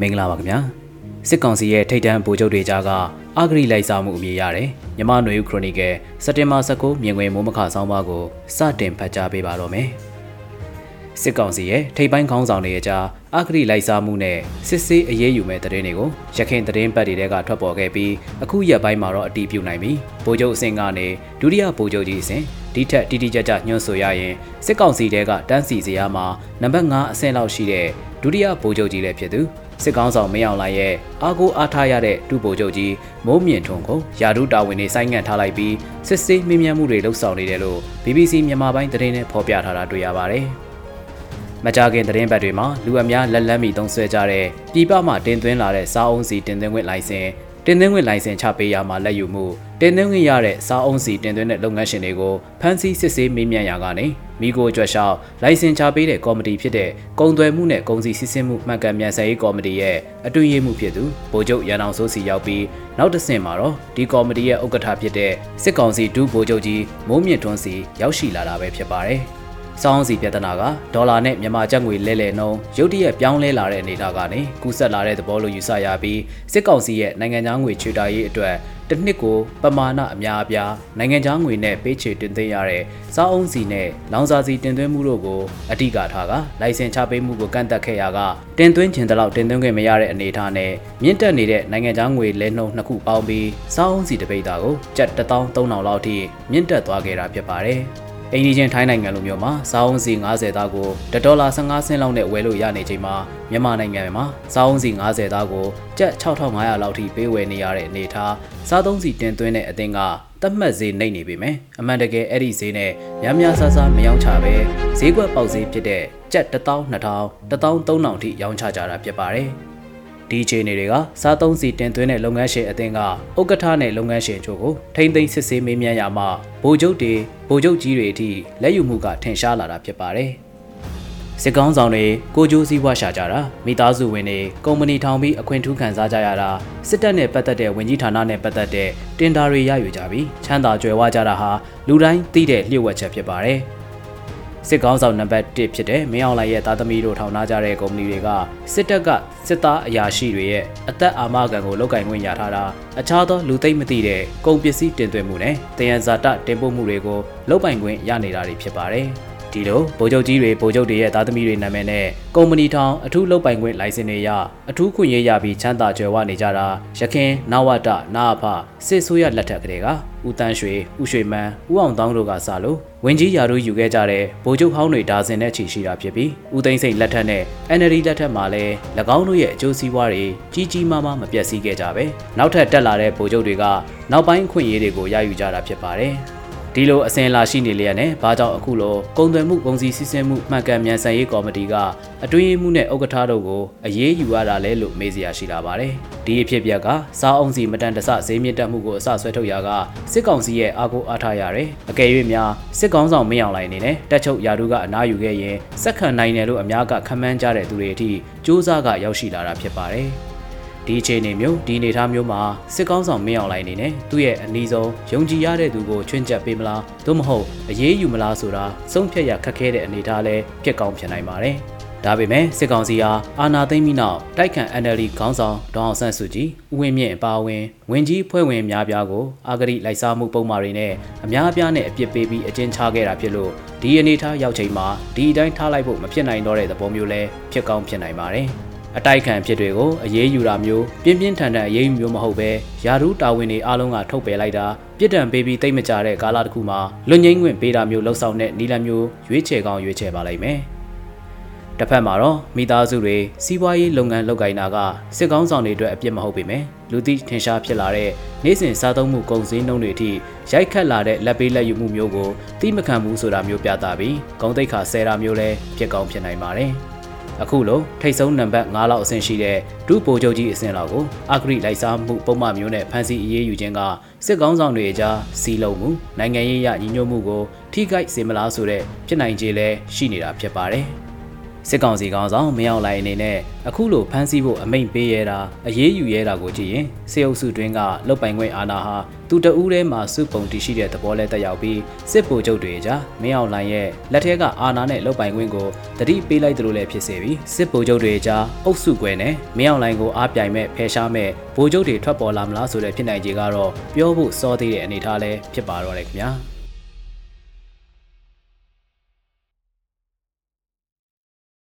မင်္ဂလာပါခင်ဗျာစစ်ကောင်စီရဲ့ထိတ်တန့်ဗိုလ်ချုပ်တွေကြားကအဂရိလိုက်စားမှုအမည်ရတယ်မြမနွေဦးခရိုနီကယ်စက်တင်ဘာ19မြင်ကွင်းမိုးမခဆောင်းပါးကိုစတင်ဖတ်ကြားပေးပါတော့မယ်စစ်ကောင်စီရဲ့ထိတ်ပိုင်းခေါင်းဆောင်တွေအကြားအဂရိလိုက်စားမှုနဲ့စစ်ဆေးအရေးယူမဲ့တဲ့တွေကိုရခိုင်သတင်းပတ်တွေကထွက်ပေါ်ခဲ့ပြီးအခုရက်ပိုင်းမှာတော့အတီးပြုတ်နိုင်ပြီဗိုလ်ချုပ်အဆင့်ကနေဒုတိယဗိုလ်ချုပ်ကြီးအဆင့်ဒီထက်တိတိကျကျညွှန်ဆိုရရင်စစ်ကောင်စီတဲကတန်းစီစရာမှာနံပါတ်5အဆင့်လောက်ရှိတဲ့ဒုတိယဗိုလ်ချုပ်ကြီးလည်းဖြစ်သူ စစ်ကောင်းဆောင်မင်းအောင်လှိုင်ရဲ့အာကိုအားထားရတဲ့ဒုဗိုလ်ချုပ်ကြီးမိုးမြင့်ထွန်းကိုယာဒုတာဝန်တွေစိုင်းငံ့ထားလိုက်ပြီးစစ်ဆေးမြင်မြန်မှုတွေလှုပ်ဆောင်နေတယ်လို့ BBC မြန်မာပိုင်းသတင်းနဲ့ဖော်ပြထားတာတွေ့ရပါတယ်။မကြခင်သတင်းပတ်တွေမှာလူအများလက်လန်းမီသုံးဆွဲကြတဲ့ပြည်ပမှတင်သွင်းလာတဲ့စားအုံးစီတင်သွင်းခွင့်လိုင်စင်တင်သွင်းခွင့်လိုင်စင်ချပေးရမှာလက်ယူမှု တင်သွင်းခွင့်ရတဲ့စားအုံးစီတင်သွင်းတဲ့လုပ်ငန်းရှင်တွေကိုဖမ်းဆီးစစ်ဆေးမေးမြန်းရာကနေမိကိုကြွက်လျှောက်လိုင်စင်ချပေးတဲ့ကော်မတီဖြစ်တဲ့ကုံသွယ်မှုနဲ့ကုန်စည်စစ်ဆေးမှုမှန်ကန်မြန်ဆန်ရေးကော်မတီရဲ့အတွင်းရေးမှုဖြစ်သူဗိုလ်ချုပ်ရန်အောင်စိုးစီရောက်ပြီးနောက်တစ်ဆင့်မှာတော့ဒီကော်မတီရဲ့ဥက္ကဋ္ဌဖြစ်တဲ့စစ်ကောင်စီဒုဗိုလ်ချုပ်ကြီးမိုးမြင့်ထွန်းစီရောက်ရှိလာတာပဲဖြစ်ပါတယ်။ စောင်းစီပြဿနာကဒေါ်လာနဲ့မြန်မာကျပ်ငွေလဲလှယ်နှုန်းရုတ်တရက်ပြောင်းလဲလာတဲ့အနေအထားကနေကူးဆက်လာတဲ့သဘောလိုယူဆရပြီးစစ်ကောင်စီရဲ့နိုင်ငံသားငွေချွေတာရေးအတွက်တစ်နှစ်ကိုပမာဏအများအပြားနိုင်ငံခြားငွေနဲ့ပေးချေတင်သွင်းရတဲ့စားအုံးစီနဲ့လောင်စာစီတင်သွင်းမှုတို့ကိုအဓိကထားကလိုင်စင်ချပေးမှုကိုကန့်သက်ခဲ့ရကတင်သွင်းခြင်းတလောက်တင်သွင်းခွင့်မရတဲ့အနေအထားနဲ့မြင့်တက်နေတဲ့နိုင်ငံခြားငွေလဲနှုန်းနှစ်ခုပေါင်းပြီးစားအုံးစီတပိတ်တာကိုကျပ်13000လောက်ထိမြင့်တက်သွားခဲ့တာဖြစ်ပါတယ်။ အိန္ဒိချင်းထိုင်းနိုင်ငံလိုမျိုးမှာစားအုံးစီ90သားကိုဒေါ်လာ15ဆင့်လောက်နဲ့ဝယ်လို့ရနေချိန်မှာမြန်မာနိုင်ငံမှာစားအုံးစီ90သားကိုကျပ်6500လောက်ထိပေးဝယ်နေရတဲ့အနေထားစားသုံးစီတင်သွင်းတဲ့အသင်းကသတ်မှတ်ဈေးနှိပ်နေပြီမယ်အမှန်တကယ်အဲ့ဒီဈေးနဲ့များများဆဆမရောင်းချပဲဈေးကွက်ပေါက်ဈေးဖြစ်တဲ့ကျပ်12000 13000ထိရောင်းချကြတာဖြစ်ပါတယ် ဒီအခြေအနေတွေကစားသုံးစီတင်သွင်းတဲ့လုပ်ငန်းရှင်အသင်းကဥက္ကဋ္ဌနဲ့လုပ်ငန်းရှင်ချို့ကိုထိမ့်သိမ်းစစ်ဆေးမေးမြန်းရမှာဗိုလ်ချုပ်တွေဗိုလ်ချုပ်ကြီးတွေအထိလက်ယူမှုကထင်ရှားလာတာဖြစ်ပါတယ်။စစ်ကောင်းဆောင်တွေကိုကြိုးစည်းဝါရှာကြတာမိသားစုဝင်တွေကုမ္ပဏီထောင်ပြီးအခွင့်ထူးခံစားကြရတာစစ်တပ်နဲ့ပတ်သက်တဲ့ဝင်ကြီးဌာနနဲ့ပတ်သက်တဲ့တင်ဒါတွေရယူကြပြီးချမ်းသာကြွယ်ဝကြတာဟာလူတိုင်းသိတဲ့လျှို့ဝှက်ချက်ဖြစ်ပါတယ်။ စစ်ကောင်းဆောင်နံပါတ်1ဖြစ်တဲ့မင်းအောင်လှိုင်ရဲ့သားသမီးတို့ထောင်ထားကြတဲ့ကုမ္ပဏီတွေကစစ်တပ်ကစစ်သားအရာရှိတွေရဲ့အသက်အာမခံကိုလောက်ကင်ခွင့်ရထားတာအခြားသောလူသိမ့်မသိတဲ့ကုန်ပစ္စည်းတင်သွင်းမှုနဲ့တယံဇာတတင်ပို့မှုတွေကိုလောက်ပိုင်ခွင့်ရနေတာတွေဖြစ်ပါတယ်ဒီလိုဗိုလ်ချုပ်ကြီးတွေဗိုလ်ချုပ်တွေရဲ့သားသမီးတွေနာမည်နဲ့ကုမ္ပဏီထောင်အထူးလုပ်ပိုင်ခွင့်လိုင်စင်တွေရအထူးခွင့်ရရပြီးချမ်းသာကြွယ်ဝနေကြတာရခင်နဝတနာအဖစစ်ဆိုးရလက်ထက်ကလေးကဦးတန်းရွှေဦးရွှေမန်းဦးအောင်တောင်းတို့ကစလို့ ဝင်းကြီးယာတို့ယူခဲ့ကြတဲ့ဗိုလ်ချုပ်ဟောင်းတွေဒါဇင်နဲ့ချီရှိတာဖြစ်ပြီးဦးသိန်းစိန်လက်ထက်နဲ့ NLD လက်ထက်မှာလည်း၎င်းတို့ရဲ့အကျိုးစီးပွားတွေကြီးကြီးမားမားမပြတ်စည်းခဲ့ကြပဲနောက်ထပ်တက်လာတဲ့ဗိုလ်ချုပ်တွေကနောက်ပိုင်းခွင့်ရေးတွေကိုရယူကြတာဖြစ်ပါတယ် ဒီလိုအစင်လာရှိနေလျက်နဲ့ဘာကြောင့်အခုလိုကုန်သွယ်မှုကုန်စည်စီးဆင်းမှုမှန်ကန်မြန်ဆန်ရေးကော်မတီကအတွင်းမှုနဲ့ဥက္ကဋ္ဌတို့ကိုအရေးယူရတာလဲလို့မေးစရာရှိလာပါတယ်။ဒီအဖြစ်ပြက်ကစားအောင်စီမတန်တဆဈေးမြင့်တက်မှုကိုအစဆွဲထုတ်ရာကစစ်ကောင်စီရဲ့အာကိုအားထားရတယ်။အကယ်၍များစစ်ကောင်ဆောင်မင်းအောင်လိုင်းအနေနဲ့တက်ချုပ်ယာဒုကအနားယူခဲ့ရင်စက်ခံနိုင်တယ်လို့အများကခန့်မှန်းကြတဲ့သူတွေအထိစ조사ကရောက်ရှိလာတာဖြစ်ပါတယ်။ ဒီအခြေအနေမျိုးဒီအနေအထားမျိုးမှာစစ်ကောင်းဆောင်မင်းအောင်လိုင်းအနေနဲ့သူ့ရဲ့အနီးဆုံးယုံကြည်ရတဲ့သူကိုချွင်းချက်ပေးမလားသို့မဟုတ်အရေးယူမလားဆိုတာဆုံးဖြတ်ရခက်ခဲတဲ့အနေအထားလဲဖြစ်ကောင်းဖြစ်နိုင်ပါတယ်ဒါပေမဲ့စစ်ကောင်စီဟာအာဏာသိမ်းပြီးနောက်တိုက်ခန့် NLD ခေါင်းဆောင်ဒေါအောင်ဆန်းစုကြည်ဦးဝင်းမြင့်အပါအဝင်ဝင်ကြီးဖွဲ့ဝင်များပြားကိုအာဂရိလိုက်စားမှုပုံမှားတွေနဲ့အများအပြားနဲ့အပြစ်ပေးပြီးအကျဉ်းချခဲ့တာဖြစ်လို့ဒီအနေထားရောက်ချိန်မှာဒီအတိုင်းထားလိုက်ဖို့မဖြစ်နိုင်တော့တဲ့သဘောမျိုးလဲဖြစ်ကောင်းဖြစ်နိုင်ပါတယ်။ အတိုက်ခံဖြစ်တွေကိုအရေးယူတာမျိုးပြင်းပြင်းထန်ထန်အရေးယူမျိုးမဟုတ်ပဲယာရုတာဝန်တွေအားလုံးကထုတ်ပယ်လိုက်တာပြစ်ဒဏ်ပေးပြီးတိတ်မကြတဲ့ကာလတစ်ခုမှာလွတ်ငင်းခွင့်ပေးတာမျိုးလှုပ်ဆောင်တဲ့နီလန်မျိုးရွေးချယ်ကောင်းရွေးချယ်ပါလိမ့်မယ်တစ်ဖက်မှာတော့မိသားစုတွေစီးပွားရေးလုပ်ငန်းလုပ်ကိုင်တာကစစ်ကောင်းဆောင်တွေအတွက်အပြစ်မဟုတ်ပေမဲ့လူသိထင်ရှားဖြစ်လာတဲ့နေ့စဉ်စားသုံးမှုကုန်စည်နှုန်းတွေအထိရိုက်ခတ်လာတဲ့လက်ပေးလက်ယူမှုမျိုးကိုသိမခံဘူးဆိုတာမျိုးပြသပြီးဂုံတိတ်ခါဆဲတာမျိုးလည်းဖြစ်ကောင်းဖြစ်နိုင်ပါတယ်။ အခုလိုထိတ်ဆုံးနံပါတ်9လောက်အဆင့်ရှိတဲ့ဒုဗိုလ်ချုပ်ကြီးအဆင့်လောက်ကိုအဂရိလိုက်စားမှုပုံမှန်မျိုးနဲ့ဖမ်းဆီးအရေးယူခြင်းကစစ်ကောင်းဆောင်တွေအကြားစီလုံးမှုနိုင်ငံရေးရညီညွတ်မှုကိုထိခိုက်စေမလားဆိုတဲ့ဖြစ်နိုင်ခြေလည်းရှိနေတာဖြစ်ပါတယ်။ စစ်ကောင်စီကောင်ဆောင်မင်းအောင်လှိုင်အနေနဲ့အခုလိုဖမ်းဆီးဖို့အမိန့်ပေးရတာအရေးယူရတာကိုကြည့်ရင်စေအုပ်စုတွင်းကလုတ်ပိုင်ခွင့်အာဏာဟာသူတဦးထဲမှာစုပုံတည်ရှိတဲ့သဘောလဲတက်ရောက်ပြီးစစ်ဗိုလ်ချုပ်တွေကြားမင်းအောင်လှိုင်ရဲ့လက်ထက်ကအာဏာနဲ့လုတ်ပိုင်ခွင့်ကိုတတိပေးလိုက်သလိုလည်းဖြစ်စေပြီးစစ်ဗိုလ်ချုပ်တွေကြားအုပ်စုကွဲနဲ့မင်းအောင်လှိုင်ကိုအားပြိုင်မဲ့ဖယ်ရှားမဲ့ဗိုလ်ချုပ်တွေထွက်ပေါ်လာမလားဆိုတဲ့ဖြစ်နိုင်ခြေကတော့ပြောဖို့စောသေးတဲ့အနေအထားလဲဖြစ်ပါတော့တယ်ခင်ဗျာ။